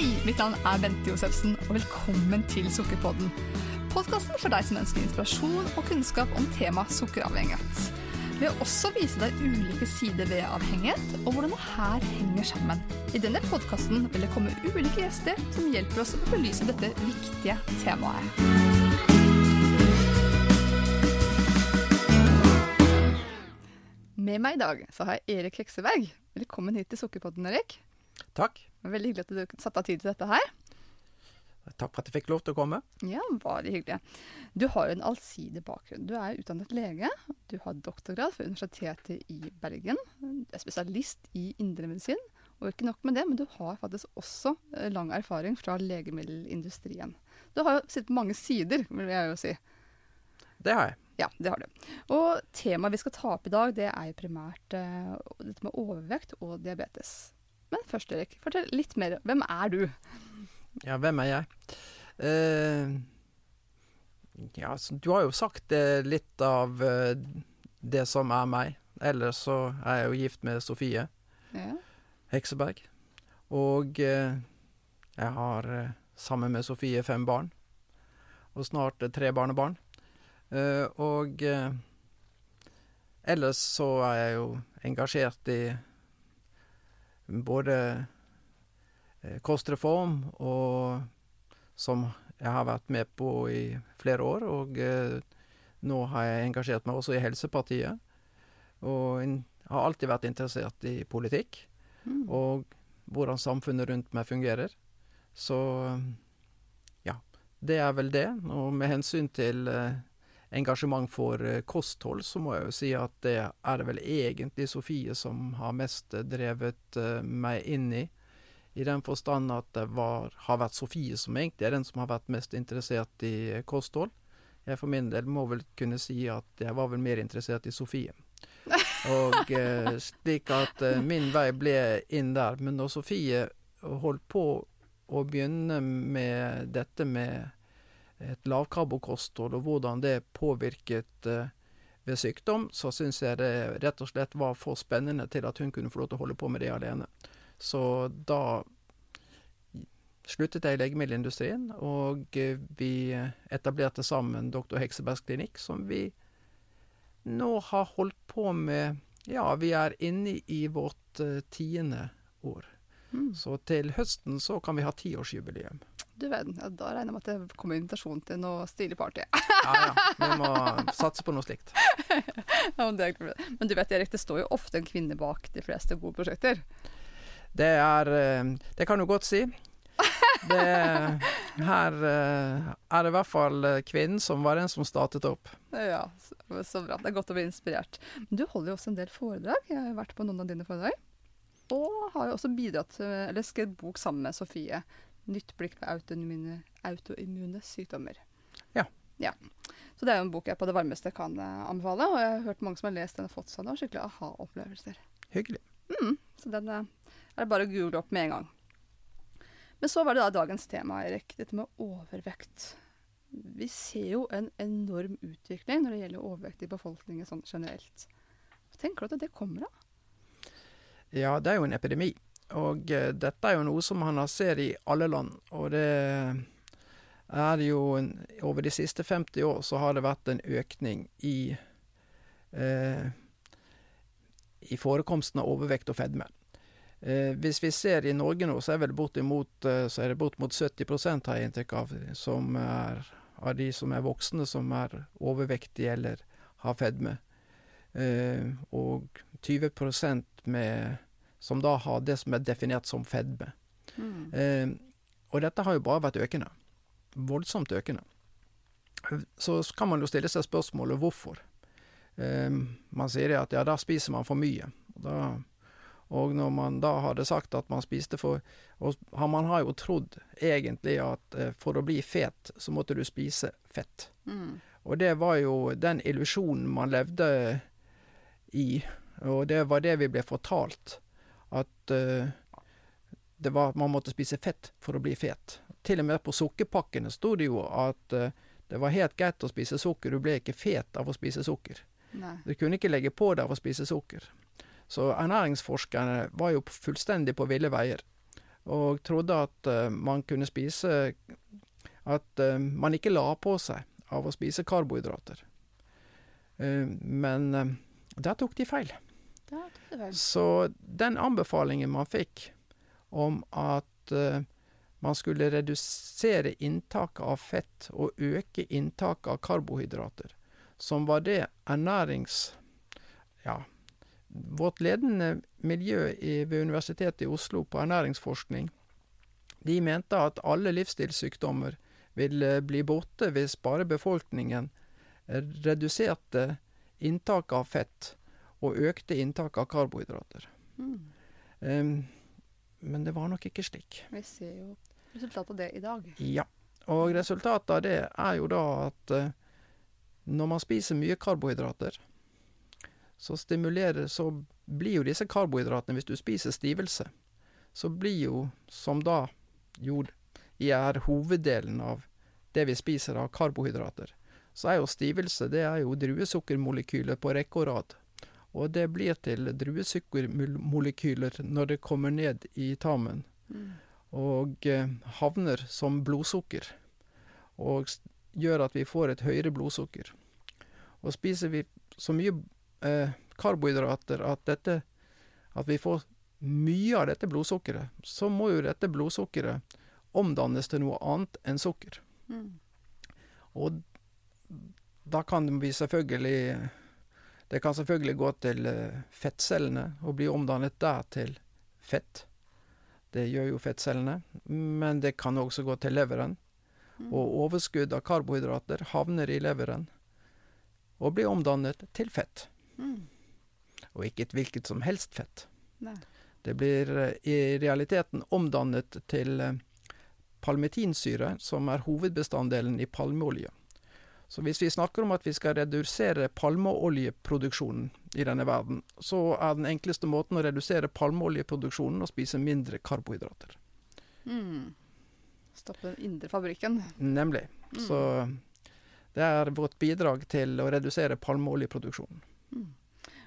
Hei, mitt navn er Bente Josefsen, og velkommen til Sukkerpodden. Podkasten for deg som ønsker inspirasjon og kunnskap om temaet sukkeravhengighet. Vi vil også vise deg ulike sider ved avhengighet, og hvordan det her henger sammen. I denne podkasten vil det komme ulike gjester som hjelper oss å belyse dette viktige temaet. Med meg i dag så har jeg Erik Hekseberg. Velkommen hit til Sukkerpodden, Erik. Takk. Veldig hyggelig at du satte av tid til dette her. Takk for at jeg fikk lov til å komme. Ja, bare hyggelig. Du har jo en allsidig bakgrunn. Du er utdannet lege. Du har doktorgrad fra Universitetet i Bergen. Du er spesialist i indremedisin. Og ikke nok med det, men du har faktisk også eh, lang erfaring fra legemiddelindustrien. Du har jo sittet på mange sider, vil jeg jo si. Det har jeg. Ja, det har du. Og temaet vi skal ta opp i dag, det er primært uh, dette med overvekt og diabetes. Men først, Erik, fortell litt mer. Hvem er du? Ja, hvem er jeg? Uh, ja, så du har jo sagt eh, litt av eh, det som er meg. Ellers så er jeg jo gift med Sofie Ja. Hekseberg. Og jeg har sammen med Sofie fem barn. Og snart tre barnebarn. Og ellers så er jeg jo engasjert i både eh, kostreform og som jeg har vært med på i flere år. Og eh, nå har jeg engasjert meg også i Helsepartiet. Og in har alltid vært interessert i politikk Mm. og hvordan samfunnet rundt meg fungerer. Så ja, det er vel det. Og med hensyn til eh, engasjement for eh, kosthold, så må jeg jo si at det er det vel egentlig Sofie som har mest eh, drevet eh, meg inn i. I den forstand at det var, har vært Sofie som egentlig er den som har vært mest interessert i kosthold. Jeg for min del må vel kunne si at jeg var vel mer interessert i Sofie. Og eh, slik at eh, min vei ble inn der. Men når Sofie holdt på å begynne med dette med et lavkarbokosthold, og hvordan det påvirket eh, ved sykdom, så syns jeg det rett og slett var for spennende til at hun kunne få lov til å holde på med det alene. Så da sluttet jeg i legemiddelindustrien, og eh, vi etablerte sammen Dr. Heksebergs klinikk, som vi nå har holdt på med Ja, vi er inne i vårt eh, tiende år. Mm. Så til høsten så kan vi ha tiårsjubileum. Du verden. Ja, da regner jeg med at det kommer invitasjon til noe stilig party. Ja ja, vi må satse på noe slikt. ja, men, det men du vet Erik, det står jo ofte en kvinne bak de fleste gode prosjekter. Det er eh, Det kan du godt si. Det, her eh, er det i hvert fall eh, kvinnen som var den som startet opp. Ja, så, så bra. Det er godt å bli inspirert. Men du holder jo også en del foredrag. Jeg har vært på noen av dine foredrag. Og har jo også bidratt eller skrevet bok sammen med Sofie. 'Nytt blikk på autoimmune, autoimmune sykdommer'. Ja. ja. Så det er jo en bok jeg på det varmeste kan eh, anbefale. Og jeg har hørt mange som har lest den og fått seg noen skikkelig aha-opplevelser. Hyggelig. Mm, så den eh, er det bare å google opp med en gang. Men så var det da dagens tema, Erik. Dette med overvekt. Vi ser jo en enorm utvikling når det gjelder overvekt i befolkningen sånn generelt. Hva tenker du at det kommer av? Ja, det er jo en epidemi. Og eh, dette er jo noe som har ser i alle land. Og det er jo en, Over de siste 50 år så har det vært en økning i eh, i forekomsten av overvekt og fedme. Eh, hvis vi ser i Norge nå, så er vel bortimot, eh, så er det bortimot 70 har jeg inntrykk av, som er av de som er voksne, som er overvektige eller har fedme. Eh, og 20% med, som da har det som er definert som fedme. Eh, og dette har jo bare vært økende. Voldsomt økende. Så kan man jo stille seg spørsmålet hvorfor. Eh, man sier det at ja, da spiser man for mye. Og, da, og når man da hadde sagt at man spiste for Og man har jo trodd egentlig at eh, for å bli fet, så måtte du spise fett. Mm. Og det var jo den illusjonen man levde i, og det var det vi ble fortalt. At uh, det var, man måtte spise fett for å bli fet. Til og med på sukkerpakkene sto det jo at uh, det var helt greit å spise sukker, du ble ikke fet av å spise sukker. Nei. Du kunne ikke legge på deg av å spise sukker. Så ernæringsforskerne var jo fullstendig på ville veier. og trodde at uh, man kunne spise At uh, man ikke la på seg av å spise karbohydrater. Uh, men der tok de feil. Så den anbefalingen man fikk om at uh, man skulle redusere inntaket av fett og øke inntaket av karbohydrater, som var det ernærings... Ja, vårt ledende miljø i, ved Universitetet i Oslo på ernæringsforskning, de mente at alle livsstilssykdommer ville bli borte hvis bare befolkningen reduserte inntaket av fett og økte inntaket av karbohydrater. Mm. Um, men det var nok ikke slik. Vi ser jo resultatet av det i dag. Ja. Og resultatet av det er jo da at eh, når man spiser mye karbohydrater, så stimulerer Så blir jo disse karbohydratene, hvis du spiser stivelse, så blir jo, som da jo er hoveddelen av det vi spiser av karbohydrater, så er jo stivelse det er jo druesukkermolekyler på rekke og rad. Og det blir til druesukkermolekyler når det kommer ned i tarmen Mm. og eh, havner som blodsukker. Og gjør at vi får et høyere blodsukker. Og spiser vi så mye eh, karbohydrater at dette At vi får mye av dette blodsukkeret, så må jo dette blodsukkeret omdannes til noe annet enn sukker. Mm. Og da kan vi selvfølgelig Det kan selvfølgelig gå til eh, fettcellene og bli omdannet der til fett. Det gjør jo fettcellene. Men det kan også gå til leveren. Mm. Og overskudd av karbohydrater havner i leveren og blir omdannet til fett. Mm. Og ikke et hvilket som helst fett. Nei. Det blir eh, i realiteten omdannet til palmitinsyre, palmetinsyre, som er hovedbestanddelen i palmeolje. Så hvis vi snakker om at vi skal redusere palmeoljeproduksjonen i denne verden, så er den enkleste måten å redusere palmeoljeproduksjonen å spise mindre karbohydrater. Mm. Stoppe den indre fabrikken. Nemlig. Mm. Så det er vårt bidrag til å redusere palmeoljeproduksjonen. Mm.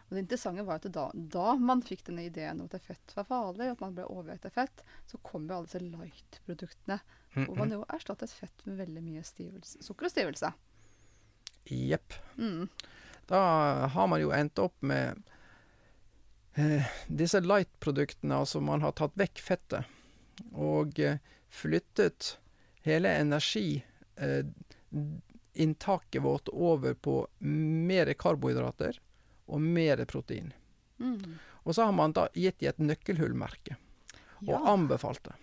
Og det interessante var at da, da man fikk denne ideen om at fett var farlig, at man ble overvekt av fett, så kom jo alle disse light-produktene. Hvor man jo erstattet fett med veldig mye stivelse, sukker og stivelse. Jepp. Mm. Da har man jo endt opp med eh, disse light-produktene, altså man har tatt vekk fettet, og eh, flyttet hele energiinntaket vårt over på mer karbohydrater og mer protein. Mm. Og så har man da gitt de et nøkkelhullmerke, og Ja, anbefalt det.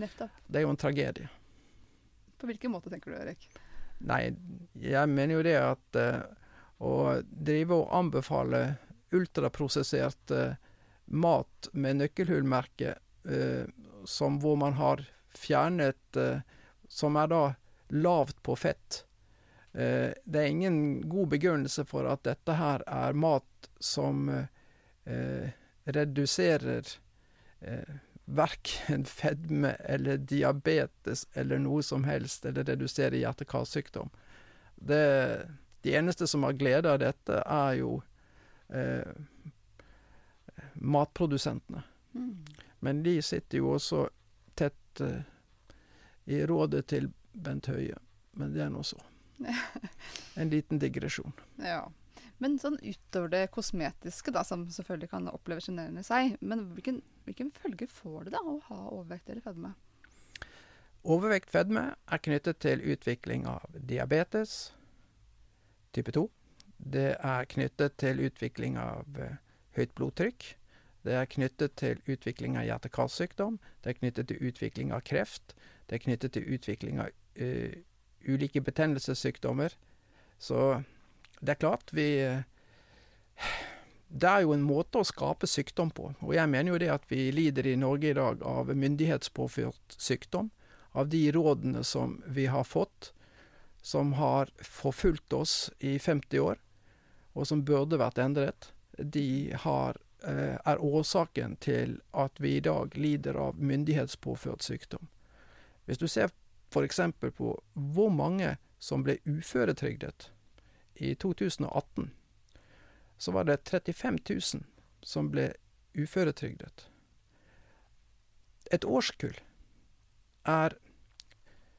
nettopp. Det er jo en tragedie. På hvilken måte tenker du, Erik? Nei, jeg mener jo det at uh, å drive og anbefale ultraprosessert uh, mat med nøkkelhullmerke, uh, som hvor man har fjernet Som er da lavt på fett. Det er ingen god begrunnelse for at dette her er mat som reduserer eh, verken fedme eller diabetes eller noe som helst, eller redusere hjerte-karsykdom. Det, de eneste som har glede av dette, er jo eh, matprodusentene. Mm. Men de sitter jo også tett eh, i rådet til Bent Høie. Men det er nå så. En liten digresjon. Ja. Men sånn utover det kosmetiske, da, som selvfølgelig kan oppleves sjenerende i seg, men hvilken, hvilken følge får det da å ha overvekt eller fedme? Overvekt fedme er knyttet til utvikling av diabetes type 2. Det er knyttet til utvikling av eh, høyt blodtrykk. Det er knyttet til utvikling av hjerte-karsykdom. Det er knyttet til utvikling av kreft. Det er knyttet til utvikling av uh, ulike betennelsessykdommer. Så det er klart vi eh, Det er jo en måte å skape sykdom på. Og jeg mener jo det at vi lider i Norge i dag av myndighetspåført sykdom. Av de rådene som vi har fått, som har forfulgt oss i 50 år, og som burde vært endret. De har, eh, er årsaken til at vi i dag lider av myndighetspåført sykdom. Hvis du ser f.eks. på hvor mange som ble uføretrygdet i 2018, så var det 35 000 som ble uføretrygdet. et årskull er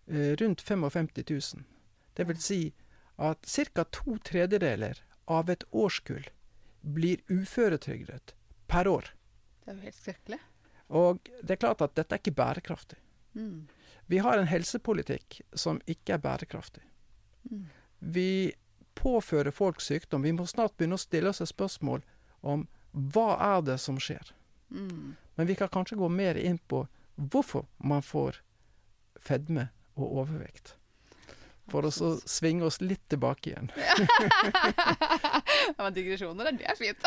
eh, rundt 55 000. Det vil si at ca. to tredjedeler av et årskull blir uføretrygdet per år. Det er jo helt skrekkelig. Og det er klart at dette er ikke bærekraftig. Mm. Vi har en helsepolitikk som ikke er bærekraftig. Mm. Vi påfører folk sykdom. Vi må snart begynne å stille oss et spørsmål om hva er det som skjer. Mm. Men vi kan kanskje gå mer inn på hvorfor man får fedme og overvekt. For å så svinge oss litt tilbake igjen. ja, men digresjoner, det er fint.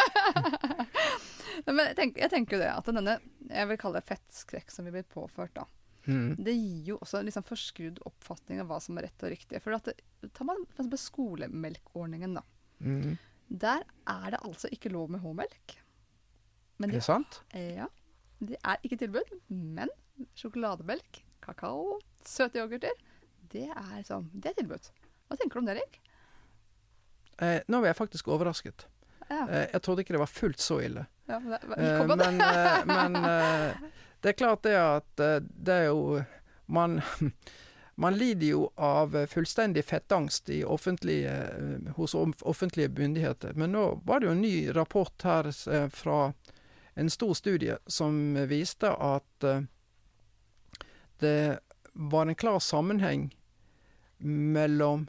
Nei, men jeg tenker, jeg tenker jo det at denne jeg vil kalle det fettskrekk som vi blir påført, da. Mm. Det gir jo også en liksom forskrudd oppfatning av hva som er rett og riktig. For at det, Tar man for skolemelkordningen, da. Mm. Der er det altså ikke lov med H-melk. Er det sant? ja, det er ikke tilbud. Men sjokolademelk, kakao, søte yoghurter, det er, sånn, det er tilbud. Hva tenker du om det, Erik? Eh, nå var jeg faktisk overrasket. Ja, Eh, jeg trodde ikke det var fullt så ille. ja, men Eh, velkommen. men eh, men eh, det er klart det at eh, det er jo Man, man lider jo av fullstendig fettangst offentlige, eh, hos offentlige myndigheter. Men nå var det jo en ny rapport her eh, fra en stor studie som viste at det var en klar sammenheng mellom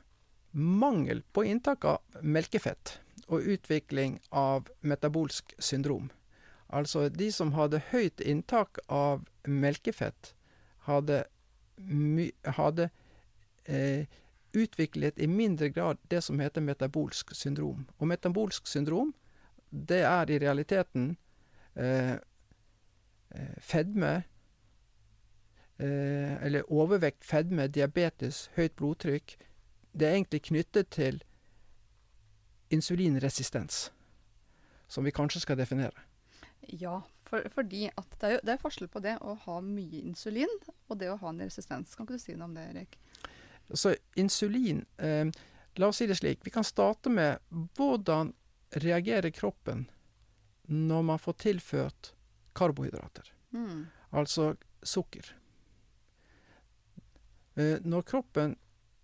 mangel på inntak av melkefett og utvikling av metabolsk syndrom. Altså de som hadde høyt inntak av melkefett, hadde, my hadde eh, utviklet i mindre grad det som heter metabolsk syndrom. Og metabolsk syndrom, det er i realiteten eh, eh, fedme eh, Eller overvekt, fedme, diabetes, høyt blodtrykk. Det er egentlig knyttet til insulinresistens, som vi kanskje skal definere. Ja, for, fordi at det er, jo, det er forskjell på det å ha mye insulin og det å ha en resistens. Kan ikke du si noe om det, Erik? Så insulin eh, La oss si det slik. Vi kan starte med hvordan reagerer kroppen når man får tilført karbohydrater, Mm. altså sukker. Eh, når kroppen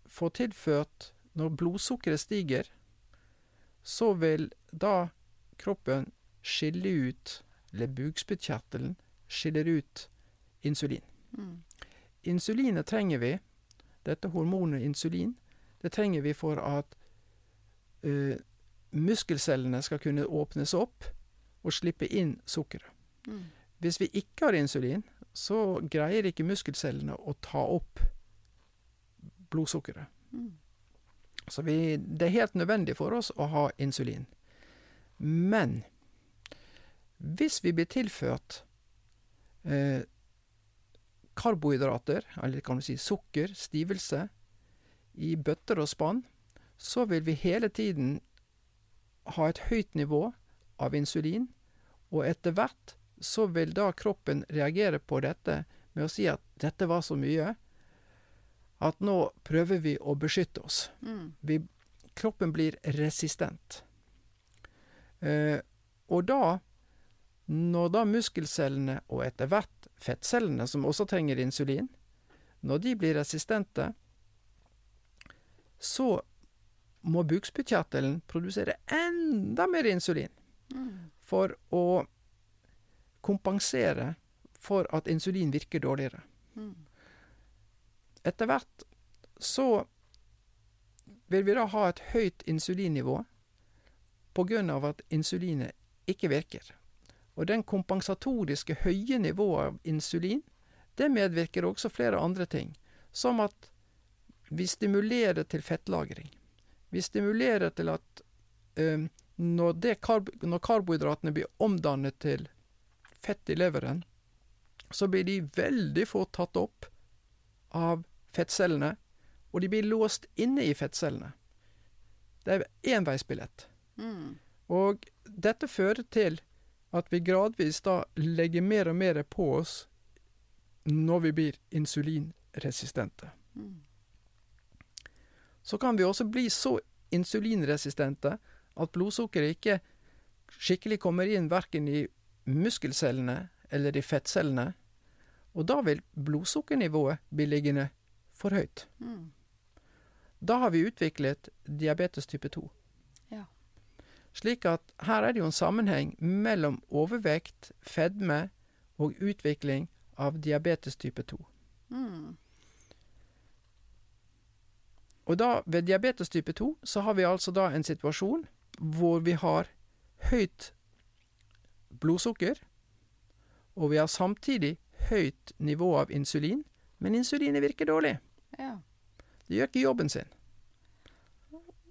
får tilført Når blodsukkeret stiger, så vil da kroppen skille ut bukspyttkjertelen skiller ut insulin. Mm. Insulinet trenger vi, dette hormonet insulin, det trenger vi for at eh, muskelcellene skal kunne åpnes opp og slippe inn sukkeret. Mm. Hvis vi ikke har insulin, så greier ikke muskelcellene å ta opp blodsukkeret. Mm. Så vi, det er helt nødvendig for oss å ha insulin. Men hvis vi blir tilført eh, karbohydrater, eller kan du si sukker, stivelse, i bøtter og spann, så vil vi hele tiden ha et høyt nivå av insulin, og etter hvert så vil da kroppen reagere på dette med å si at dette var så mye at nå prøver vi å beskytte oss. Mm. Vi, kroppen blir resistent. Eh, og da, når da muskelcellene, og etter hvert fettcellene, som også trenger insulin, når de blir resistente, så må bukspyttkjertelen produsere enda mer insulin Mm. for å kompensere for at insulin virker dårligere. Mm. Etter hvert så vil vi da ha et høyt insulinnivå på grunn av at insulinet ikke virker. Og den kompensatoriske høye nivået av insulin, det medvirker også flere andre ting, som at vi stimulerer til fettlagring. Vi stimulerer til at ø, når, det karb når karbohydratene blir omdannet til fett i leveren, så blir de veldig fort tatt opp av fettcellene, og de blir låst inne i fettcellene. Det er enveisbillett. Mm. Og dette fører til at vi gradvis da legger mer og mer på oss når vi blir insulinresistente. Mm. Så kan vi også bli så insulinresistente at blodsukkeret ikke skikkelig kommer inn verken i muskelcellene eller i fettcellene, Og da vil blodsukkernivået bli liggende for høyt. Mm. Da har vi utviklet diabetes type 2. Slik at her er det jo en sammenheng mellom overvekt, fedme og utvikling av diabetes type 2. Mm. Og da, ved diabetes type 2, så har vi altså da en situasjon hvor vi har høyt blodsukker, og vi har samtidig høyt nivå av insulin, men insulinet virker dårlig. ja. Det gjør ikke jobben sin.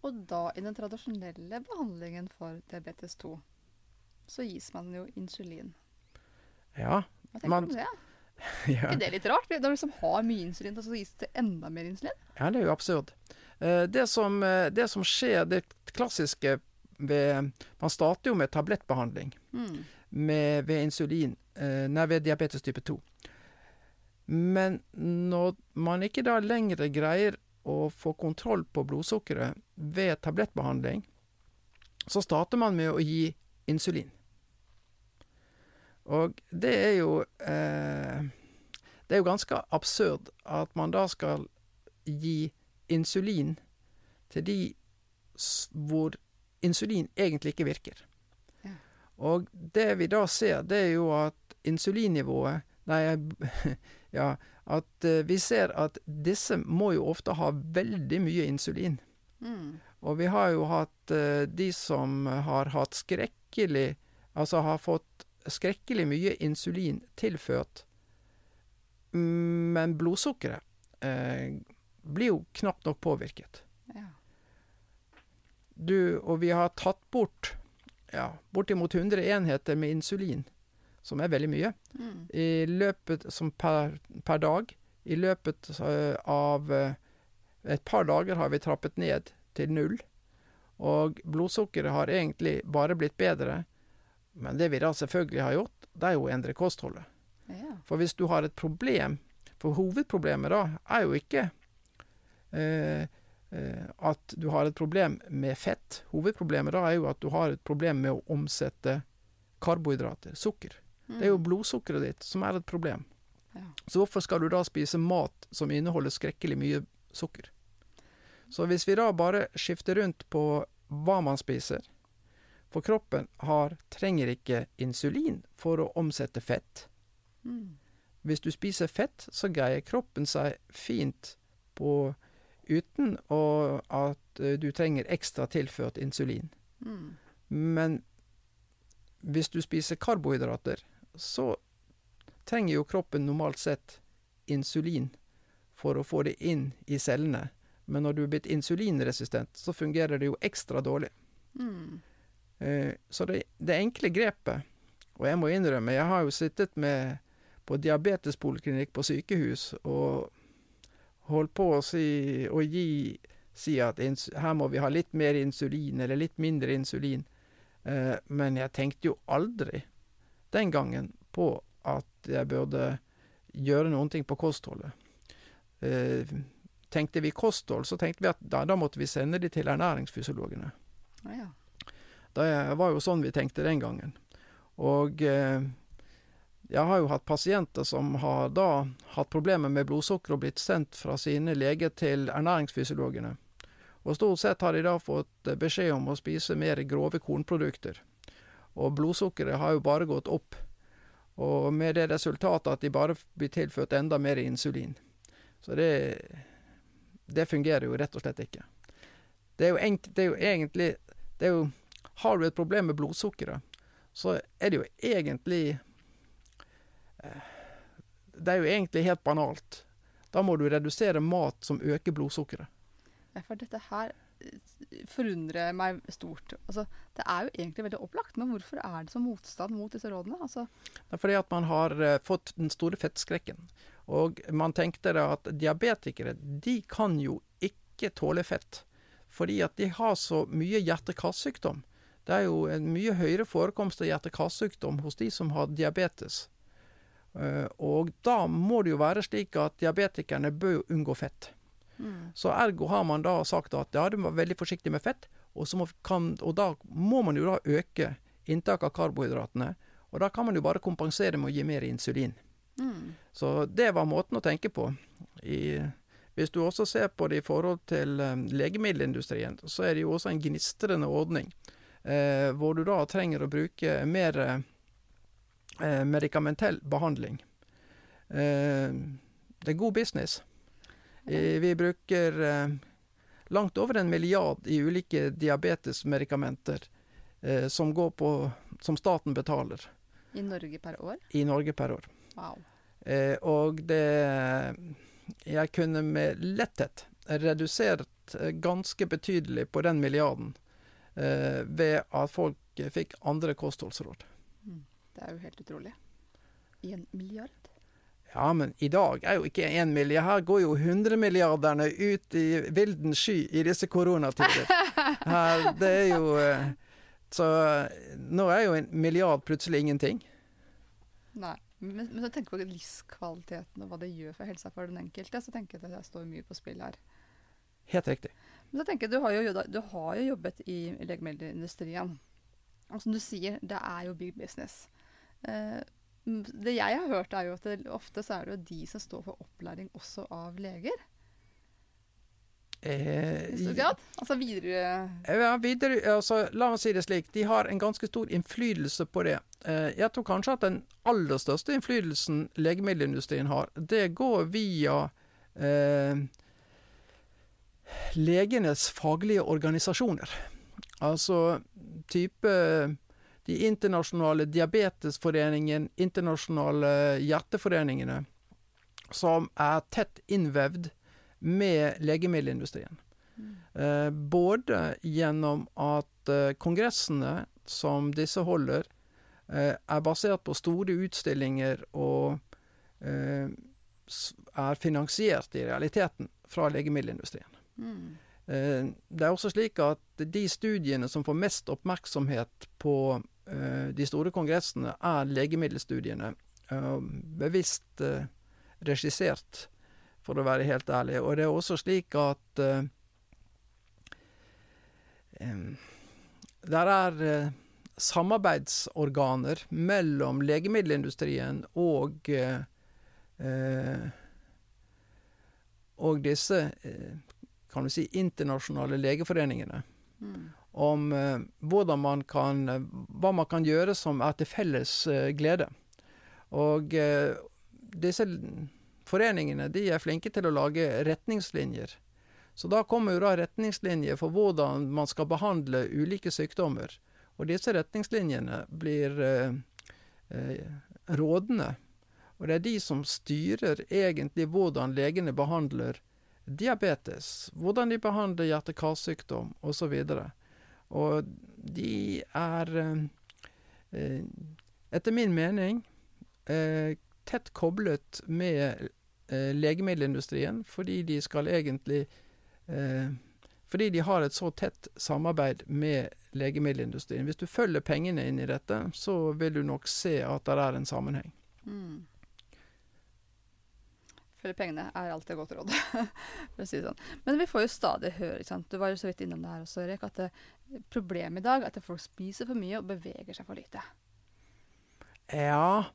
Og da, i den tradisjonelle behandlingen for diabetes 2, så gis man jo insulin. Ja, Hva tenker Man- du om det? ja. Er ikke det litt rart? Når du liksom har mye insulin, så gis det enda mer insulin? ja det er jo absurd. Eh, Det som, eh, det som skjer, det klassiske ved Man starter jo med tablettbehandling. Mm. med, ved insulin, eh, nei, ved diabetes type 2. Men når man ikke da lenger greier å få kontroll på blodsukkeret ved tablettbehandling, så starter man med å gi insulin. Og det er jo eh, Det er jo ganske absurd at man da skal gi insulin til de hvor insulin egentlig ikke virker. Ja. Og det vi da ser, det er jo at insulinnivået Nei, ja, at eh, vi ser at disse må jo ofte ha veldig mye insulin. Mm. Og vi har jo hatt eh, de som har hatt skrekkelig Altså har fått skrekkelig mye insulin tilført, men blodsukkeret eh, blir jo knapt nok påvirket. Ja. Du, og vi har tatt bort ja, bortimot 100 enheter med insulin, som er veldig mye, Mm. i løpet som per, per dag. I løpet eh, av eh, et par dager har vi trappet ned til null. Og blodsukkeret har egentlig bare blitt bedre. Men det vi da selvfølgelig har gjort, det er jo å endre kostholdet. ja. For hvis du har et problem For hovedproblemet da er jo ikke eh, eh, at du har et problem med fett. Hovedproblemet da er jo at du har et problem med å omsette karbohydrater, sukker. Det er jo Mm. blodsukkeret ditt som er et problem. Ja. Så hvorfor skal du da spise mat som inneholder skrekkelig mye sukker? Så hvis vi da bare skifter rundt på hva man spiser For kroppen har, trenger ikke insulin for å omsette fett. Mm. Hvis du spiser fett, så greier kroppen seg fint på uten å, at eh, du trenger ekstra tilført insulin. Mm. Men hvis du spiser karbohydrater, så trenger jo kroppen normalt sett insulin for å få det inn i cellene. Men når du er blitt insulinresistent, så fungerer det jo ekstra dårlig. Mm. Eh, Så det, det enkle grepet Og jeg må innrømme, jeg har jo sittet med på diabetespoliklinikk på sykehus og holdt på å si, å gi, si at ins, her må vi ha litt mer insulin, eller litt mindre insulin. Eh, men jeg tenkte jo aldri den gangen på at jeg burde gjøre noen ting på kostholdet. Eh, tenkte vi kosthold, så tenkte vi at da, da måtte vi sende de til ernæringsfysiologene. Ja. Det var jo sånn vi tenkte den gangen. Og eh, jeg har jo hatt pasienter som har da hatt problemer med blodsukker og blitt sendt fra sine leger til ernæringsfysiologene. Og stort sett har de da fått eh, beskjed om å spise mer grove kornprodukter. Og blodsukkeret har jo bare gått opp. Og med det resultatet at de bare blir tilført enda mer insulin. Så det, det fungerer jo rett og slett ikke. Det er jo, enk, det er jo egentlig det er jo, Har du et problem med blodsukkeret, så er det jo egentlig eh, Det er jo egentlig helt banalt. Da må du redusere mat som øker blodsukkeret. Ja, for dette her forundrer meg stort. Altså, det er jo egentlig veldig opplagt, men hvorfor er det så motstand mot disse rådene? Altså, Det er fordi at man har eh, fått den store fettskrekken. Og man tenkte da at diabetikere, de kan jo ikke tåle fett. Fordi at de har så mye hjerte-karsykdom. Det er jo en mye høyere forekomst av hjerte-karsykdom hos de som har diabetes. Eh, Og da må det jo være slik at diabetikerne bør unngå fett. Så ergo har man da sagt at ja, du må være veldig forsiktig med fett, og, må, kan, og da må man jo da øke inntaket av karbohydratene. Og da kan man jo bare kompensere med å gi mer insulin. Mm. Så det var måten å tenke på. I, hvis du også ser på det i forhold til um, legemiddelindustrien, så er det jo også en gnistrende ordning. Eh, hvor du da trenger å bruke mer eh, medikamentell behandling. Eh, det er god business. I, vi bruker eh, langt over en milliard i ulike diabetesmedikamenter eh, som, går på, som staten betaler. I Norge per år? I Norge per år. Wow. Eh, og det Jeg kunne med letthet redusert eh, ganske betydelig på den milliarden eh, ved at folk fikk andre kostholdsråd. Mm. Det er jo helt utrolig. En milliard? Ja, men i dag er jo ikke én milliard. Her går jo hundremilliardene ut i vilden sky i disse koronatider. Her, det er jo eh, Så nå er jo en milliard plutselig ingenting. Nei. Men, men jeg tenker på livskvaliteten og hva det gjør for helsa for den enkelte, så tenker jeg at det står mye på spill her. Helt riktig. Men så tenker jeg, Du har jo, du har jo jobbet i legemiddelindustrien. Og som du sier, det er jo big business. Eh, det jeg har hørt, er jo at det, ofte så er det jo de som står for opplæring også av leger. Eh? Altså videre ja, videre altså, La meg si det slik. De har en ganske stor innflytelse på det. Eh, jeg tror kanskje at den aller største innflytelsen legemiddelindustrien har, det går via eh, legenes faglige organisasjoner. Altså type de internasjonale diabetesforeningen, internasjonale hjerteforeningene, som er tett innvevd med legemiddelindustrien. Mm. Eh, både gjennom at eh, kongressene som disse holder, eh, er basert på store utstillinger og er finansiert i realiteten fra legemiddelindustrien. Mm. Eh, det er også slik at de studiene som får mest oppmerksomhet på eh, de store kongressene, er legemiddelstudiene. bevisst regissert for å være helt ærlig. Og det er også slik at der er samarbeidsorganer mellom legemiddelindustrien og og disse kan du si, internasjonale legeforeningene. Mm. Om hvordan man kan, hva man kan gjøre som er til felles glede. Og disse foreningene de er flinke til å lage retningslinjer. Så da kommer jo da retningslinjer for hvordan man skal behandle ulike sykdommer. Og disse retningslinjene blir eh, eh, rådende. Og det er de som styrer egentlig hvordan legene behandler diabetes, hvordan de behandler hjerte-karsykdom osv. Og, og de er, eh, etter min mening, eh, tett koblet med eh, legemiddelindustrien, fordi de skal egentlig Fordi de har et så tett samarbeid med legemiddelindustrien. Hvis du følger pengene inn i dette, så vil du nok se at det er en sammenheng. Mm. Følge pengene er alltid godt råd, for å si det sånn. Men vi får jo stadig høre, ikke sant? du var jo så vidt innom det her også, Erik, at det, problemet i dag er at folk spiser for mye og beveger seg for lite. Ja,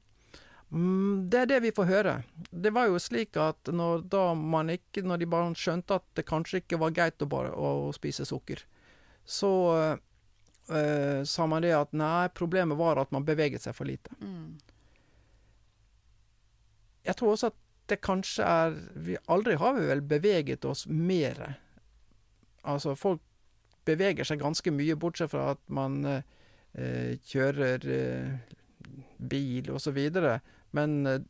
Mm, det er det vi får høre. Det var jo slik at når, man ikke, når de bare skjønte at det kanskje ikke var greit å bare å, spise sukker, så øh, sa man det at nei, problemet var at man beveget seg for lite. Mm. Jeg tror også at det kanskje er vi Aldri har vi vel beveget oss mer. Altså, folk beveger seg ganske mye, bortsett fra at man eh, kjører eh, bil osv. Men eh,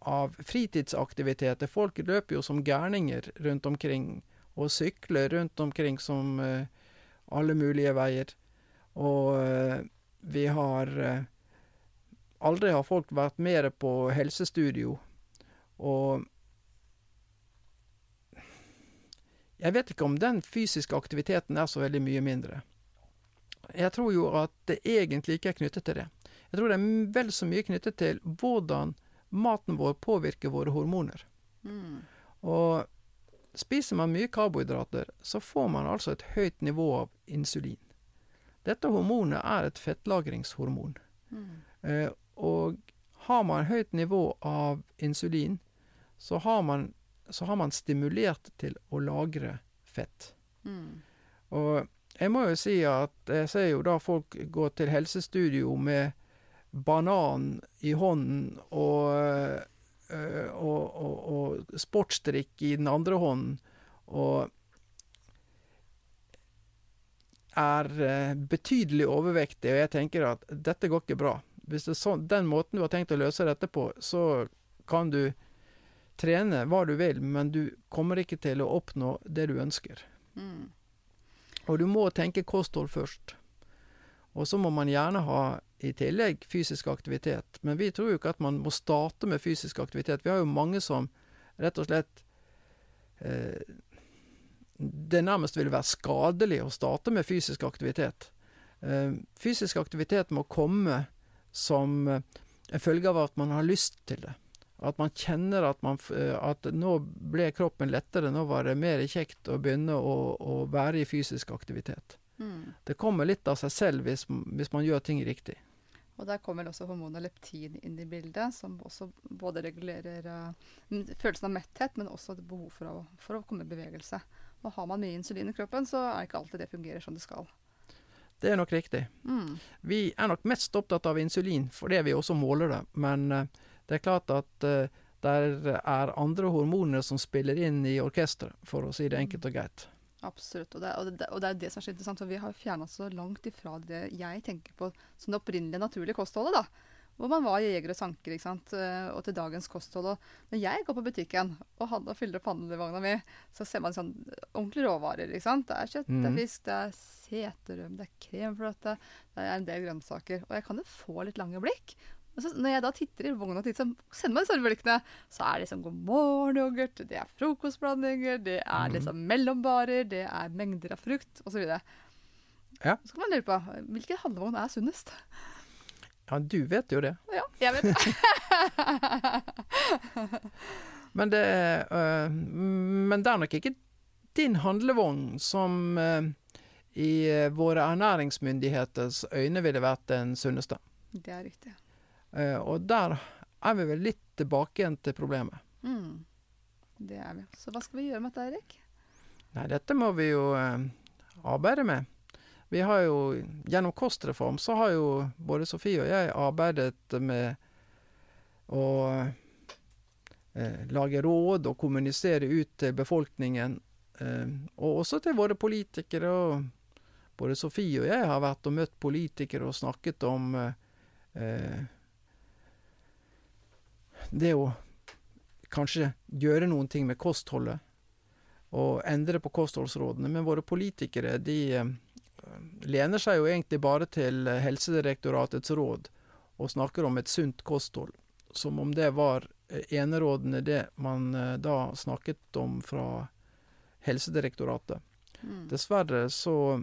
av fritidsaktiviteter Folk løper jo som gærninger rundt omkring, og sykler rundt omkring som uh, alle mulige veier. Og uh, vi har Aldri har folk vært mer på helsestudio. Og jeg vet ikke om den fysiske aktiviteten er så veldig mye mindre. Jeg tror jo at det egentlig ikke er knyttet til det. Jeg tror det er vel så mye knyttet til hvordan maten vår påvirker våre hormoner. Mm. Og spiser man mye karbohydrater, så får man altså et høyt nivå av insulin. Dette hormonet er et fettlagringshormon. Mm. Eh, og har man høyt nivå av insulin, så har man, så har man stimulert til å lagre fett. Mm. Og jeg må jo si at jeg ser jo da folk gå til helsestudio med banan i hånden og, øh, og, og, og sportsdrikk i den andre hånden, og er øh, betydelig overvektig, og jeg tenker at dette går ikke bra. Hvis det er sånn, den måten du har tenkt å løse dette på, så kan du trene hva du vil, men du kommer ikke til å oppnå det du ønsker. Mm. Og du må tenke kosthold først. Og så må man gjerne ha i tillegg fysisk aktivitet. Men vi tror jo ikke at man må starte med fysisk aktivitet. Vi har jo mange som rett og slett eh, Det nærmest vil være skadelig å starte med fysisk aktivitet. Eh, fysisk aktivitet må komme som en følge av at man har lyst til det. At man kjenner at, man, eh, at nå ble kroppen lettere, nå var det mer kjekt å begynne å, å være i fysisk aktivitet. Mm. Det kommer litt av seg selv hvis, hvis man gjør ting riktig. Og der kommer også hormonet leptin inn i bildet, som også både regulerer uh, følelsen av metthet, men også et behov for å, for å komme i bevegelse. Og har man mye insulin i kroppen, så er ikke alltid det fungerer som det skal. Det er nok riktig. Mm. Vi er nok mest opptatt av insulin, fordi vi også måler det. Men uh, det er klart at uh, der er andre hormoner som spiller inn i orkesteret, for å si det enkelt og greit. Absolutt. Og det, og, det, og det, er det som er så interessant, for vi har fjerna så langt ifra det jeg tenker på som det opprinnelige naturlige kostholdet. da. Hvor man var jeger og sanker, ikke sant? Eh, og til dagens kosthold. Og når jeg går på butikken og, handler, og fyller opp handlevogna mi, så ser man sånn ordentlige råvarer. ikke sant? Det er kjøtt, det er Mhm. fisk, det er seterøm, det er kremfløte, det er en del grønnsaker. Og jeg kan jo få litt lange blikk. Så når jeg da titter i vogna og titter, så sender meg blikkene, så er det liksom god morgen-yoghurt, det er frokostblandinger, det er Mhm. liksom mellombarer, det er mengder av frukt osv. Ja. Så kan man lure på hvilken handlevogn er sunnest. Ja, du vet jo det. Ja, jeg vet det. Men det, øh, men det er nok ikke din handlevogn som øh, i våre ernæringsmyndigheters øyne ville vært den sunneste. det er riktig. Eh, og der er vi vel litt tilbake igjen til problemet. Mm. Det er vi. Så hva skal vi gjøre med dette, Erik? Nei, dette må vi jo eh, arbeide med. Vi har jo, Gjennom kostreform så har jo både Sofie og jeg arbeidet med å eh, lage råd og kommunisere ut til befolkningen. Eh, og også til våre politikere. og Både Sofie og jeg har vært og møtt politikere og snakket om eh, det å kanskje gjøre noen ting med kostholdet og endre på kostholdsrådene. Men våre politikere de eh, lener seg jo egentlig bare til Helsedirektoratets råd og snakker om et sunt kosthold. Som om det var eh, enerådende det man eh, da snakket om fra Helsedirektoratet. Mm. Dessverre så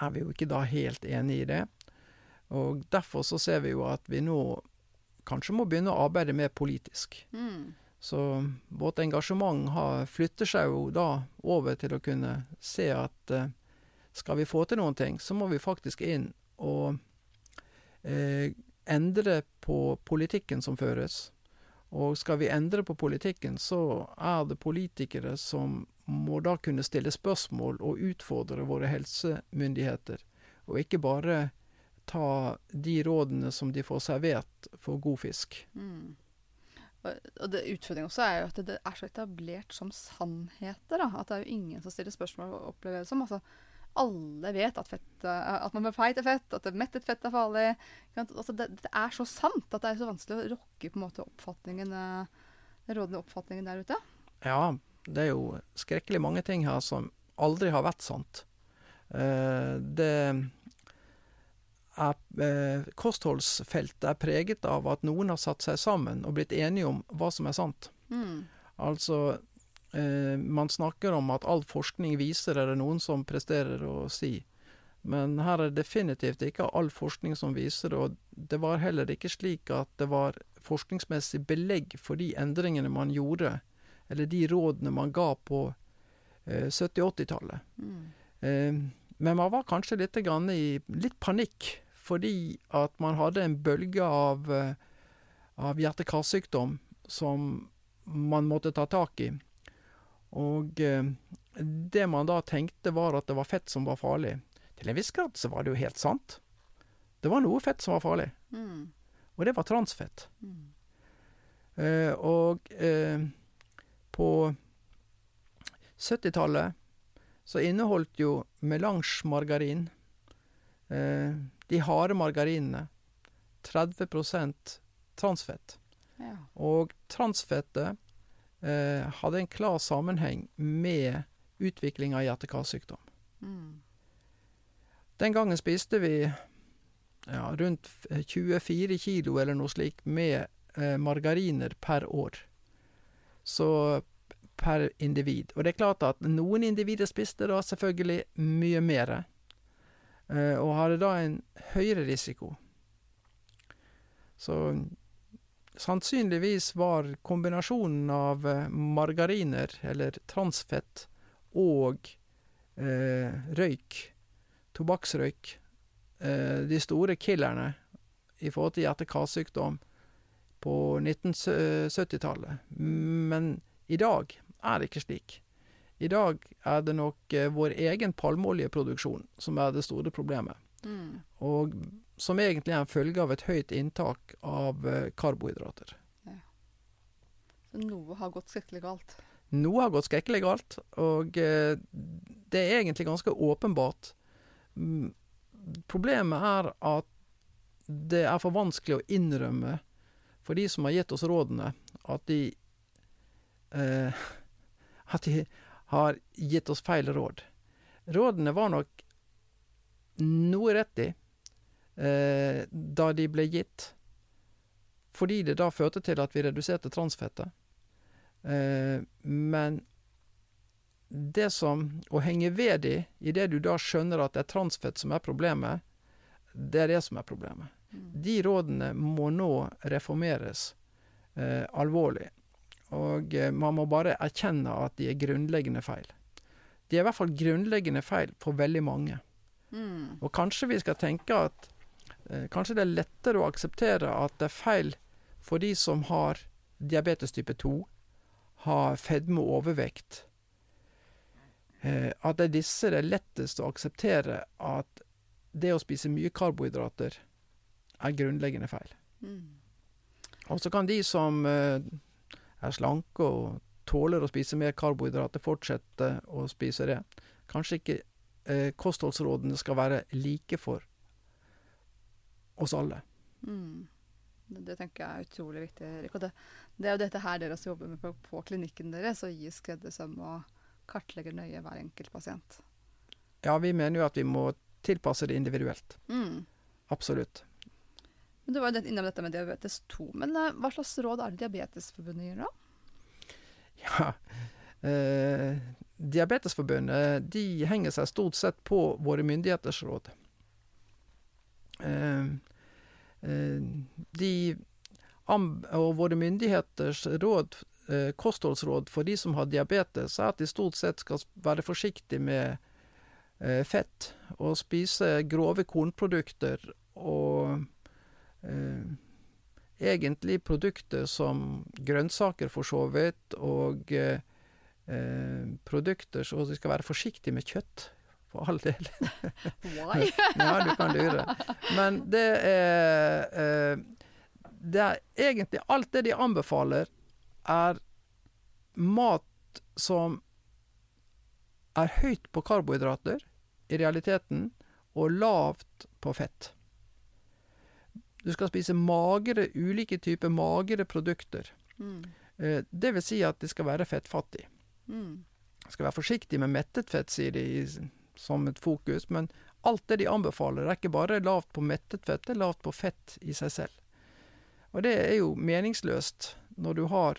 er vi jo ikke da helt enig i det. Og derfor så ser vi jo at vi nå kanskje må begynne å arbeide mer politisk. Mm. Så vårt engasjement har, flytter seg jo da over til å kunne se at eh, skal vi få til noen ting, så må vi faktisk inn og eh, endre på politikken som føres. Og skal vi endre på politikken, så er det politikere som må da kunne stille spørsmål og utfordre våre helsemyndigheter, og ikke bare ta de rådene som de får servert for god fisk. Mm. Og, det utfordringen også er jo at det, er så etablert som sannheter. Da. At det er jo ingen som stiller spørsmål og opplever det som. Altså, alle vet at, fett, at man blir feit er fett, at mettet fett er farlig. Altså, det, det er så sant at det er så vanskelig å rokke på en måte oppfatningen, eh, den rådende oppfatningen der ute. Ja, det er jo skrekkelig mange ting her som aldri har vært sant. Eh, det er eh, Kostholdsfeltet er preget av at noen har satt seg sammen og blitt enige om hva som er sant. Mm. Altså eh, Man snakker om at all forskning viser, er det noen som presterer å si. Men her er det definitivt ikke all forskning som viser det, og det var heller ikke slik at det var forskningsmessig belegg for de endringene man gjorde, eller de rådene man ga på eh, 70-80-tallet. Mm. Eh, men man var kanskje litt grann i litt panikk, fordi at man hadde en bølge av eh, av hjerte-karsykdom som man måtte ta tak i. Og eh, det man da tenkte var at det var fett som var farlig. Til en viss grad så var det jo helt sant. Det var noe fett som var farlig, Mm. og det var transfett. Mm. Eh, og eh, på 70-tallet så inneholdt jo melange-margarin, eh, de harde margarinene, 30% transfett. Ja. Og transfettet eh, hadde en klar sammenheng med utvikling av hjerte-karsykdom. Mm. Den gangen spiste vi ja, rundt 24 kilo eller noe slikt med eh, margariner per år. Så per individ. Og det er klart at noen individer spiste da selvfølgelig mye mer, eh, og hadde da en høyere risiko. Så sannsynligvis var kombinasjonen av eh, margariner, eller transfett, og eh, røyk, tobakksrøyk, eh, de store killerne i forhold til hjerte-karsykdom på 1970-tallet. Men i dag er det ikke slik. I dag er det nok eh, vår egen palmeoljeproduksjon som er det store problemet. Mm. Og som egentlig er en følge av et høyt inntak av eh, karbohydrater. Så noe har gått skrekkelig galt. Noe har gått skrekkelig galt, og eh, det er egentlig ganske åpenbart. Mm, Problemet er at det er for vanskelig å innrømme for de som har gitt oss rådene, at de eh, At de har gitt oss feil råd. Rådene var nok noe rett i eh, da de ble gitt, fordi det da førte til at vi reduserte transfettet. Eh, men det som Å henge ved de idet du da skjønner at det er transfett som er problemet, det er det som er problemet. Mm. De rådene må nå reformeres eh, alvorlig. Og eh, man må bare erkjenne at de er grunnleggende feil. De er i hvert fall grunnleggende feil for veldig mange. Mm. Og kanskje vi skal tenke at eh, kanskje det er lettere å akseptere at det er feil for de som har diabetes type 2, har fedme og overvekt. Eh, at det er disse det er lettest å akseptere at det å spise mye karbohydrater er grunnleggende feil. Mm. Og så kan de som eh, er slanke og tåler å spise mer karbohydrater, fortsette å spise det. Kanskje ikke eh, kostholdsrådene skal være like for oss alle. Mm. Det, det tenker jeg er utrolig viktig, Erik. Og det, det er jo dette her dere også jobber med på, på klinikken deres, å gi skreddersøm og kartlegge nøye hver enkelt pasient. Ja, vi mener jo at vi må tilpasse det individuelt. Mm. Absolutt. Men Du var jo innom dette med diabetes 2, men eh, hva slags råd er det Diabetesforbundet gir da? Ja. Eh, Diabetesforbundet de henger seg stort sett på våre myndigheters råd. Eh, eh, de og våre myndigheters råd, eh, kostholdsråd for de som har diabetes, er at de stort sett skal være forsiktige med eh, fett og spise grove kornprodukter og egentlig produkter som grønnsaker for så vidt, og eh, eh, produkter så de skal være forsiktige med kjøtt, for all del. Why? ja, du kan lure. Men det er eh, Det er egentlig alt det de anbefaler, er mat som er høyt på karbohydrater, i realiteten, og lavt på fett. Du skal spise magre, ulike typer magre produkter. Mm. Eh, det vil si at de skal være fettfattige. Mm. Skal være forsiktig med mettet fett, sier de i- som et fokus, men alt det de anbefaler, er ikke bare lavt på mettet fett, det er lavt på fett i seg selv. Og det er jo meningsløst når du har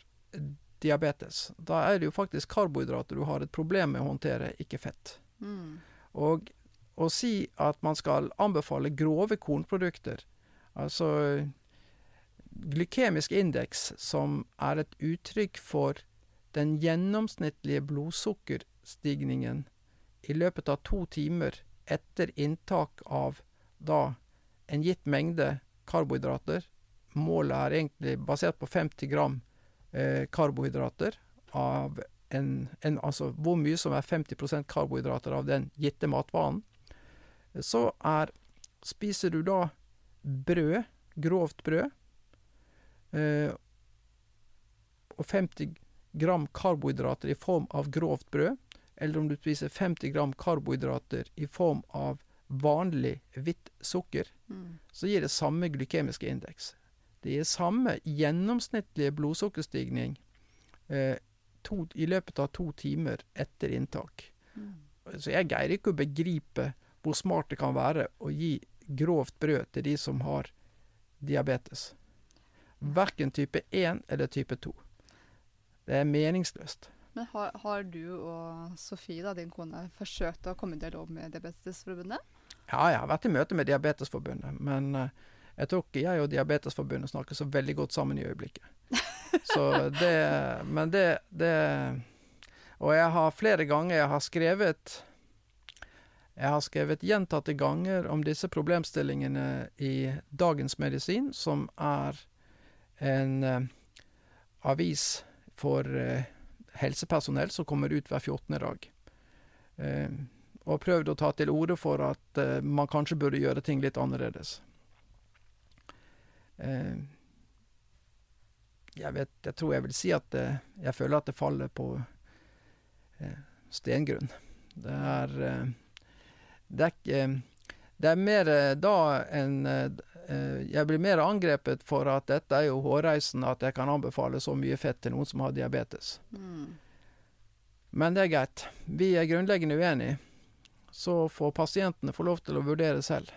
diabetes. Da er det jo faktisk karbohydrater du har et problem med å håndtere, ikke fett. Mm. Og å si at man skal anbefale grove kornprodukter, altså glykemisk indeks, som er et uttrykk for den gjennomsnittlige blodsukkerstigningen i løpet av to timer etter inntak av da en gitt mengde karbohydrater, målet er egentlig basert på 50 gram eh, karbohydrater av en, en, Altså hvor mye som er 50% karbohydrater av den gitte matvanen. Så er Spiser du da brød, grovt brød, eh, og 50 gram karbohydrater i form av grovt brød, eller om du spiser 50 gram karbohydrater i form av vanlig hvitt sukker, Mm. så gir det samme glykemiske indeks. Det gir samme gjennomsnittlige blodsukkerstigning eh, to, i løpet av to timer etter inntak. Mm. Så jeg greier ikke å begripe hvor smart det kan være å gi grovt brød til de som har diabetes. Verken type 1 eller type 2. Det er meningsløst. Men har, har du og Sofie, da, din kone, forsøkt å komme i dialog med Diabetesforbundet? Ja, jeg har vært i møte med Diabetesforbundet, men eh, jeg tror ikke jeg og Diabetesforbundet snakker så veldig godt sammen i øyeblikket. Så det Men det, det Og jeg har flere ganger jeg har skrevet Jeg har skrevet gjentatte ganger om disse problemstillingene i Dagens Medisin, som er en eh, avis for eh, helsepersonell som kommer ut hver 14. dag. Eh, og prøvd å ta til orde for at eh, man kanskje burde gjøre ting litt annerledes. Eh, jeg vet Jeg tror jeg vil si at eh, jeg føler at det faller på stengrunn. Det er Det er ikke Det er mer eh, da enn eh, Jeg blir mer angrepet for at dette er jo hårreisende at jeg kan anbefale så mye fett til noen som har diabetes. Mm. Men det er greit. Vi er grunnleggende uenige. Så får pasientene få lov til å vurdere selv.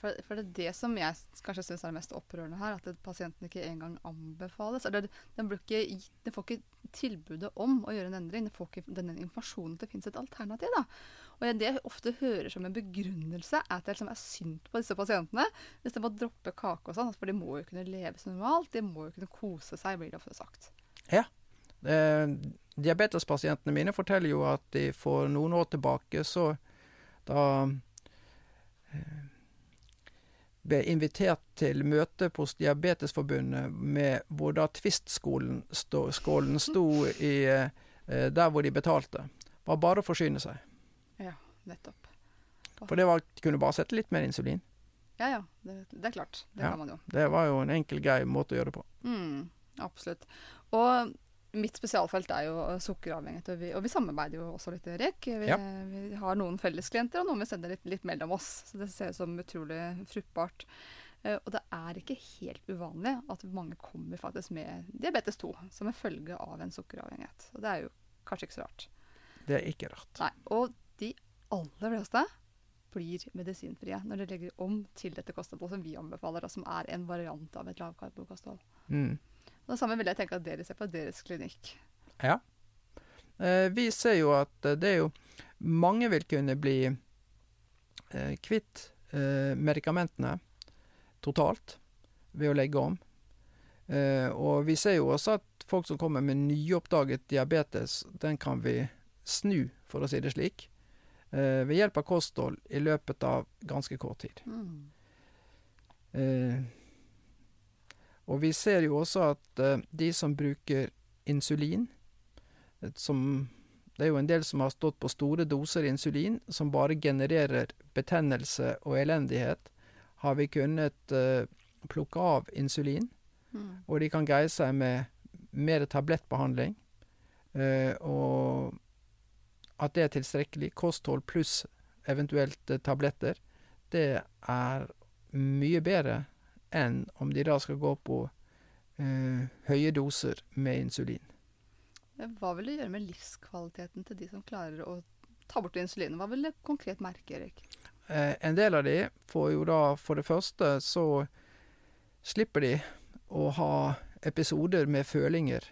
For, for det er det som jeg kanskje syns er det mest opprørende her, at pasienten ikke engang anbefales. Eller den, ikke, den får ikke tilbudet om å gjøre en endring. Den får ikke den informasjonen at det finnes et alternativ. Da. Og det jeg ofte hører som en begrunnelse, er at det liksom er synd på disse pasientene hvis de må droppe kake og sånn. For de må jo kunne leve som normalt, de må jo kunne kose seg, blir det ofte sagt. Eh, diabetespasientene mine forteller jo at de for noen år tilbake så da eh, ble invitert til møte hos Diabetesforbundet med hvor da Twist-skålen sto, sto i, eh, der hvor de betalte. var bare å forsyne seg. Ja, nettopp. For det var, kunne kunne bare sette litt mer insulin. Ja ja, det, det er klart. Det Ja. kan man jo. Det var jo en enkel, grei måte å gjøre det på. Mm, absolutt. Og mitt spesialfelt er jo sukkeravhengighet, og vi, og vi samarbeider jo også litt, Erik. Vi, Ja. vi har noen fellesklienter og noen vi sender litt, litt mellom oss. Så det ser ut som utrolig fruktbart. Eh, og det er ikke helt uvanlig at mange kommer faktisk med diabetes 2 som en følge av en sukkeravhengighet. Og det er jo kanskje ikke så rart. Det er ikke rart. Nei, Og aller fleste blir medisinfrie når de legger om til dette kostholdet som vi anbefaler, og som er en variant av et lavkarbokosthold. Mm. Det samme vil jeg tenke at dere ser på deres klinikk. Ja. Eh, vi ser jo at eh, det er jo Mange vil kunne bli eh, kvitt eh, medikamentene totalt ved å legge om. Og vi ser jo også at folk som kommer med nyoppdaget diabetes, den kan vi snu, for å si det slik, eh, ved hjelp av kosthold i løpet av ganske kort tid. Mm. Eh, og vi ser jo også at eh, de som bruker insulin eh, som, Det er jo en del som har stått på store doser insulin, som bare genererer betennelse og elendighet. Har vi kunnet eh, plukke av insulin, Mm. og de kan greie seg med mer tablettbehandling. Eh, og at det er tilstrekkelig. Kosthold pluss eventuelt eh, tabletter. Det er mye bedre enn om de da skal gå på eh, høye doser med insulin. Hva vil det gjøre med livskvaliteten til de som klarer å ta bort insulinet? Hva vil det konkret merke, Erik? Eh, en del av de får jo da for det første så slipper de å ha episoder med følinger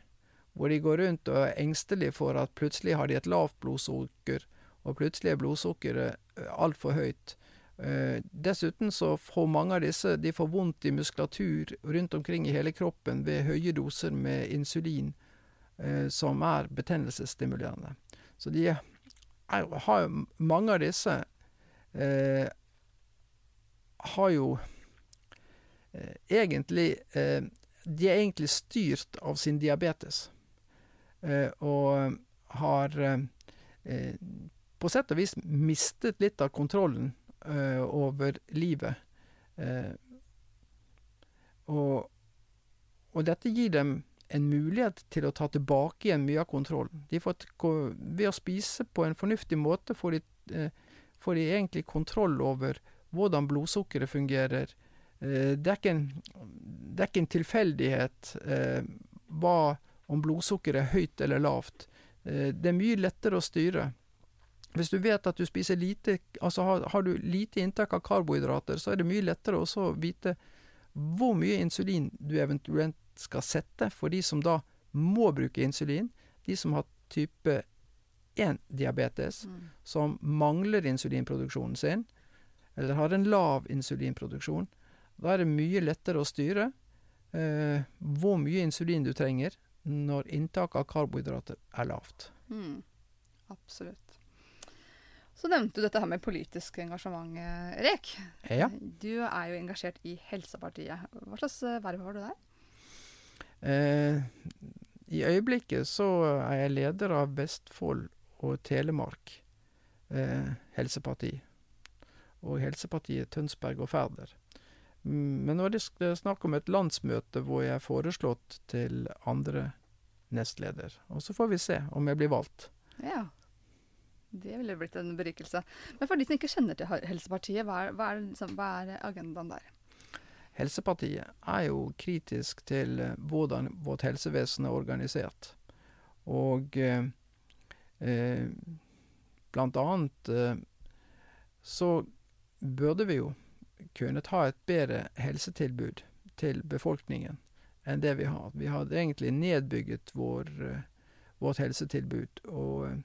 hvor de går rundt og er engstelige for at plutselig har de et lavt blodsukker, og plutselig er blodsukkeret altfor høyt. Eh, dessuten så får mange av disse de får vondt i muskulatur rundt omkring i hele kroppen ved høye doser med insulin, eh, som er betennelsesstimulerende. Så de er, har Mange av disse eh, har jo eh, egentlig eh, De er egentlig styrt av sin diabetes. Eh, og har eh, på sett og vis mistet litt av kontrollen over livet. Og, og dette gir dem en mulighet til å ta tilbake igjen mye av kontrollen. De får, ved å spise på en fornuftig måte får de, eh, får de egentlig kontroll over hvordan blodsukkeret fungerer. Eh, det, er ikke en, det er ikke en tilfeldighet eh, hva, om blodsukkeret er høyt eller lavt. Eh, det er mye lettere å styre. Hvis du vet at du spiser lite, altså har, har du lite inntak av karbohydrater, så er det mye lettere også å vite hvor mye insulin du eventuelt skal sette for de som da må bruke insulin, de som har type 1-diabetes, mm. som mangler insulinproduksjonen sin, eller har en lav insulinproduksjon. Da er det mye lettere å styre eh, hvor mye insulin du trenger når inntaket av karbohydrater er lavt. Mm. Absolutt. Så nevnte du dette her med politisk engasjement, Erik. Ja. Du er jo engasjert i Helsepartiet. Hva slags verv har du der? Eh, I øyeblikket så er jeg leder av Vestfold og Telemark eh, helseparti. Og Helsepartiet Tønsberg og Færder. Men nå er det snakk om et landsmøte hvor jeg er foreslått til andre nestleder. Og så får vi se om jeg blir valgt. Ja. Det ville blitt en berikelse. Men for de som ikke kjenner til Helsepartiet, hva er, hva er, liksom, hva er agendaen der? Helsepartiet er jo kritisk til eh, hvordan vårt helsevesen er organisert. Og eh, eh, blant annet eh, så burde vi jo kunnet ha et bedre helsetilbud til befolkningen enn det vi har. Vi hadde egentlig nedbygget vår, eh, vårt helsetilbud. Og eh,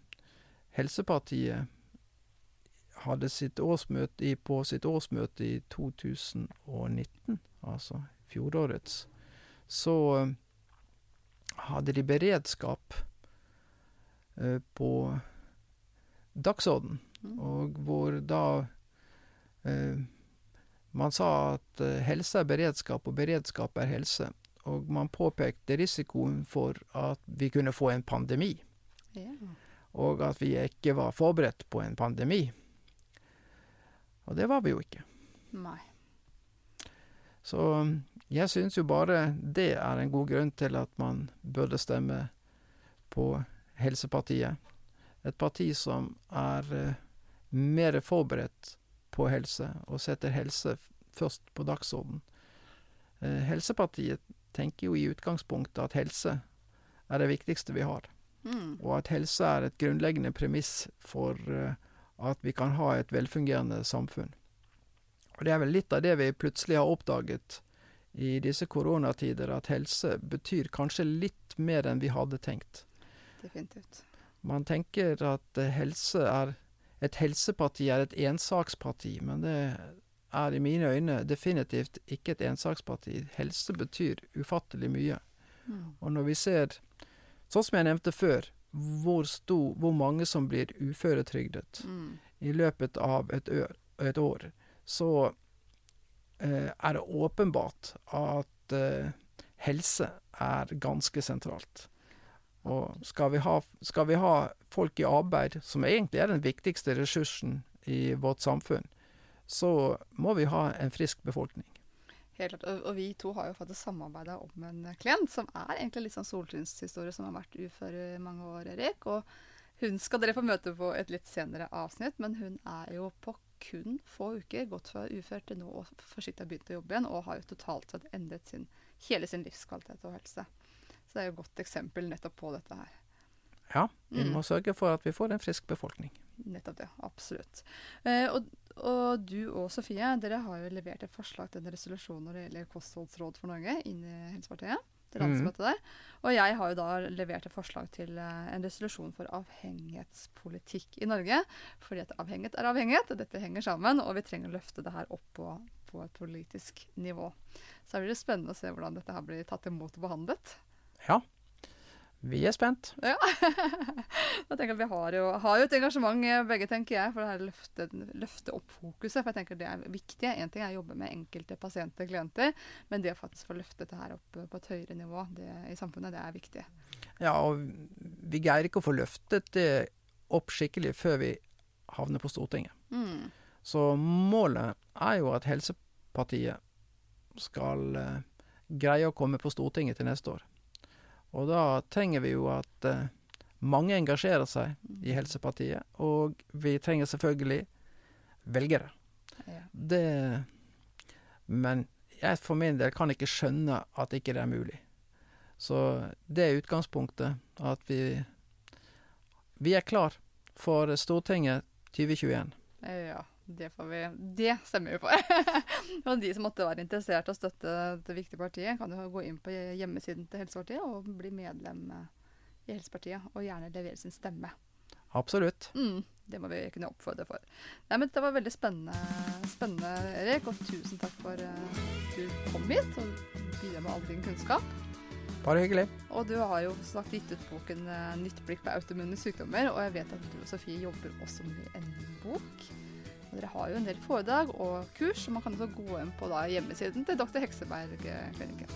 Helsepartiet hadde sitt årsmøte i, på sitt årsmøte i 2019, altså fjorårets, så uh, hadde de beredskap på dagsorden, mm. og hvor da uh, man sa at helse er beredskap, og beredskap er helse. Og man påpekte risikoen for at vi kunne få en pandemi. Ja. Og at vi ikke var forberedt på en pandemi. Og det var vi jo ikke. Nei. Så jeg syns jo bare det er en god grunn til at man burde stemme på Helsepartiet. Et parti som er uh, mer forberedt på helse, og setter helse først på dagsorden. Uh, Helsepartiet tenker jo i utgangspunktet at helse er det viktigste vi har. Mm. Og at helse er et grunnleggende premiss for uh, at vi kan ha et velfungerende samfunn. Og det er vel litt av det vi plutselig har oppdaget i disse koronatider, at helse betyr kanskje litt mer enn vi hadde tenkt. Definitivt. Man tenker at eh, helse er Et helseparti er et ensaksparti, men det er i mine øyne definitivt ikke et ensaksparti. Helse betyr ufattelig mye. Mm. Og når vi ser, sånn som jeg nevnte før, hvor, stor, hvor mange som blir uføretrygdet mm. i løpet av et, ø, et år, så eh, er det åpenbart at eh, helse er ganske sentralt. Og skal vi, ha, skal vi, ha, folk i arbeid, som egentlig er den viktigste ressursen i vårt samfunn, så må vi ha en frisk befolkning. Helt klart. Og, vi to har jo faktisk samarbeida om en klient som er egentlig litt sånn solskinnshistorie, som har vært ufør i mange år, Erik. Og hun skal dere få møte på et litt senere avsnitt, men hun er jo på kun få uker gått fra ufør til nå og forsiktig har begynt å jobbe igjen, og har jo totalt sett endret sin, hele sin livskvalitet og helse. Så det er jo et godt eksempel nettopp på dette her. Ja, vi mm. må sørge for at vi får en frisk befolkning. Nettopp det. Absolutt. Eh, og, og, du og Sofie, dere har jo levert et forslag til en resolusjon når det gjelder kostholdsråd for Norge inn i Helsepartiet. mm. Og jeg har jo da levert et forslag til eh, en resolusjon for avhengighetspolitikk i Norge. Fordi at avhengighet er avhengighet, og dette henger sammen. Og vi trenger å løfte det her opp på, på et politisk nivå. Så det blir det spennende å se hvordan dette her blir tatt imot og behandlet. Ja, Vi er spent. Ja. da tenker Vi har jo, har jo et engasjement eh, begge, tenker jeg, for det her løfte, løfte opp fokuset. For jeg tenker det er viktig. Én ting er å jobbe med enkelte pasienter, og klienter, men det å faktisk få løftet det her opp på et høyere nivå det, i samfunnet, det er viktig. Ja, og vi greier ikke å få løftet det opp skikkelig før vi havner på Stortinget. Mm. Så målet er jo at Helsepartiet skal eh, greie å komme på Stortinget til neste år. Og da trenger vi jo at eh, mange engasjerer seg i Helsepartiet, og vi trenger selvfølgelig velgere. Ja. Det Men jeg for min del kan ikke skjønne at ikke det er mulig. Så det er utgangspunktet, at vi Vi er klar for Stortinget 2021. Ja, det får vi Det stemmer vi for. og de som måtte være interessert i å støtte det viktige partiet, kan jo gå inn på hjemmesiden til Helsepartiet og bli medlem eh, i Helsepartiet. Og gjerne levere sin stemme. Absolutt. Mm, det må vi kunne oppfordre for. Nei, men Det var veldig spennende, spennende Erik. Og tusen takk for at du kom hit og bidrar med all din kunnskap. Bare hyggelig. Og du har jo snakket gitt ut boken eh, 'Nytt blikk på autoimmune sykdommer', og jeg vet at du og Sofie jobber også med en ny bok. Dere har jo en del foredrag og kurs, og man kan også gå inn på da, hjemmesiden til Dr. Hekseberg-klinikken.